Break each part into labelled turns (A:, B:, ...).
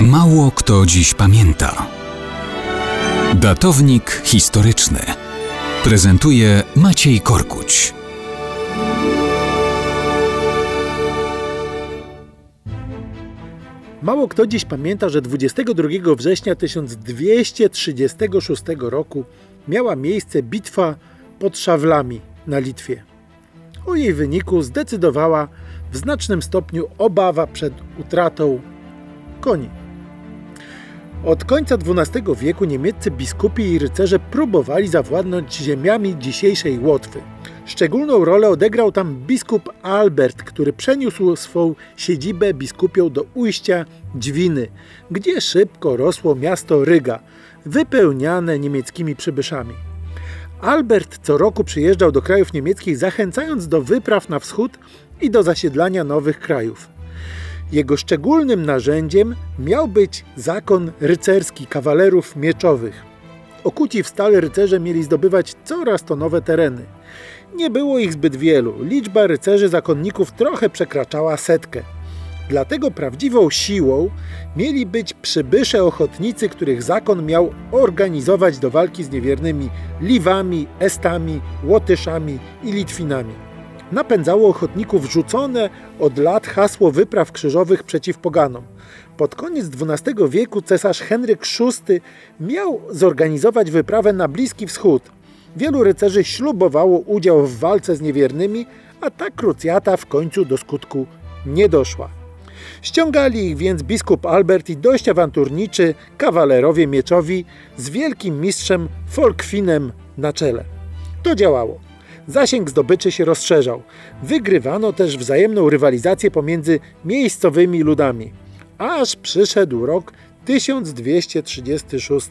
A: Mało kto dziś pamięta. Datownik historyczny prezentuje Maciej Korkuć.
B: Mało kto dziś pamięta, że 22 września 1236 roku miała miejsce bitwa pod Szawlami na Litwie. O jej wyniku zdecydowała w znacznym stopniu obawa przed utratą koni. Od końca XII wieku niemieccy biskupi i rycerze próbowali zawładnąć ziemiami dzisiejszej Łotwy. Szczególną rolę odegrał tam biskup Albert, który przeniósł swą siedzibę biskupią do ujścia Dźwiny, gdzie szybko rosło miasto Ryga, wypełniane niemieckimi przybyszami. Albert co roku przyjeżdżał do krajów niemieckich, zachęcając do wypraw na wschód i do zasiedlania nowych krajów. Jego szczególnym narzędziem miał być zakon rycerski kawalerów mieczowych. Okuci w stale rycerze mieli zdobywać coraz to nowe tereny. Nie było ich zbyt wielu, liczba rycerzy zakonników trochę przekraczała setkę. Dlatego prawdziwą siłą mieli być przybysze ochotnicy, których zakon miał organizować do walki z niewiernymi Liwami, Estami, Łotyszami i Litwinami. Napędzało ochotników rzucone od lat hasło wypraw krzyżowych przeciw poganom. Pod koniec XII wieku cesarz Henryk VI miał zorganizować wyprawę na Bliski Wschód. Wielu rycerzy ślubowało udział w walce z niewiernymi, a ta krucjata w końcu do skutku nie doszła. Ściągali ich więc biskup Albert i dość awanturniczy kawalerowie mieczowi z wielkim mistrzem Folkwinem na czele. To działało. Zasięg zdobyczy się rozszerzał. Wygrywano też wzajemną rywalizację pomiędzy miejscowymi ludami. Aż przyszedł rok 1236.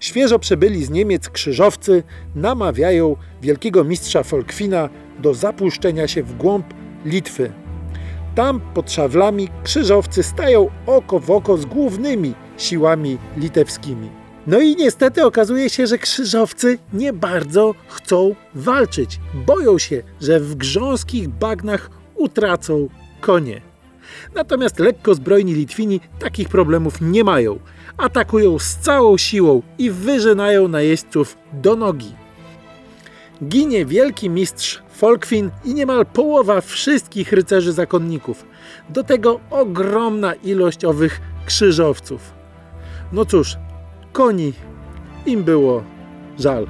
B: Świeżo przybyli z Niemiec krzyżowcy namawiają wielkiego mistrza Folkwina do zapuszczenia się w głąb Litwy. Tam pod szawlami krzyżowcy stają oko w oko z głównymi siłami litewskimi. No i niestety okazuje się, że krzyżowcy nie bardzo chcą walczyć. Boją się, że w grząskich bagnach utracą konie. Natomiast lekko zbrojni Litwini takich problemów nie mają. Atakują z całą siłą i wyżynają najeźdźców do nogi. Ginie wielki mistrz Folkwin i niemal połowa wszystkich rycerzy zakonników. Do tego ogromna ilość owych krzyżowców. No cóż, koni im było żal.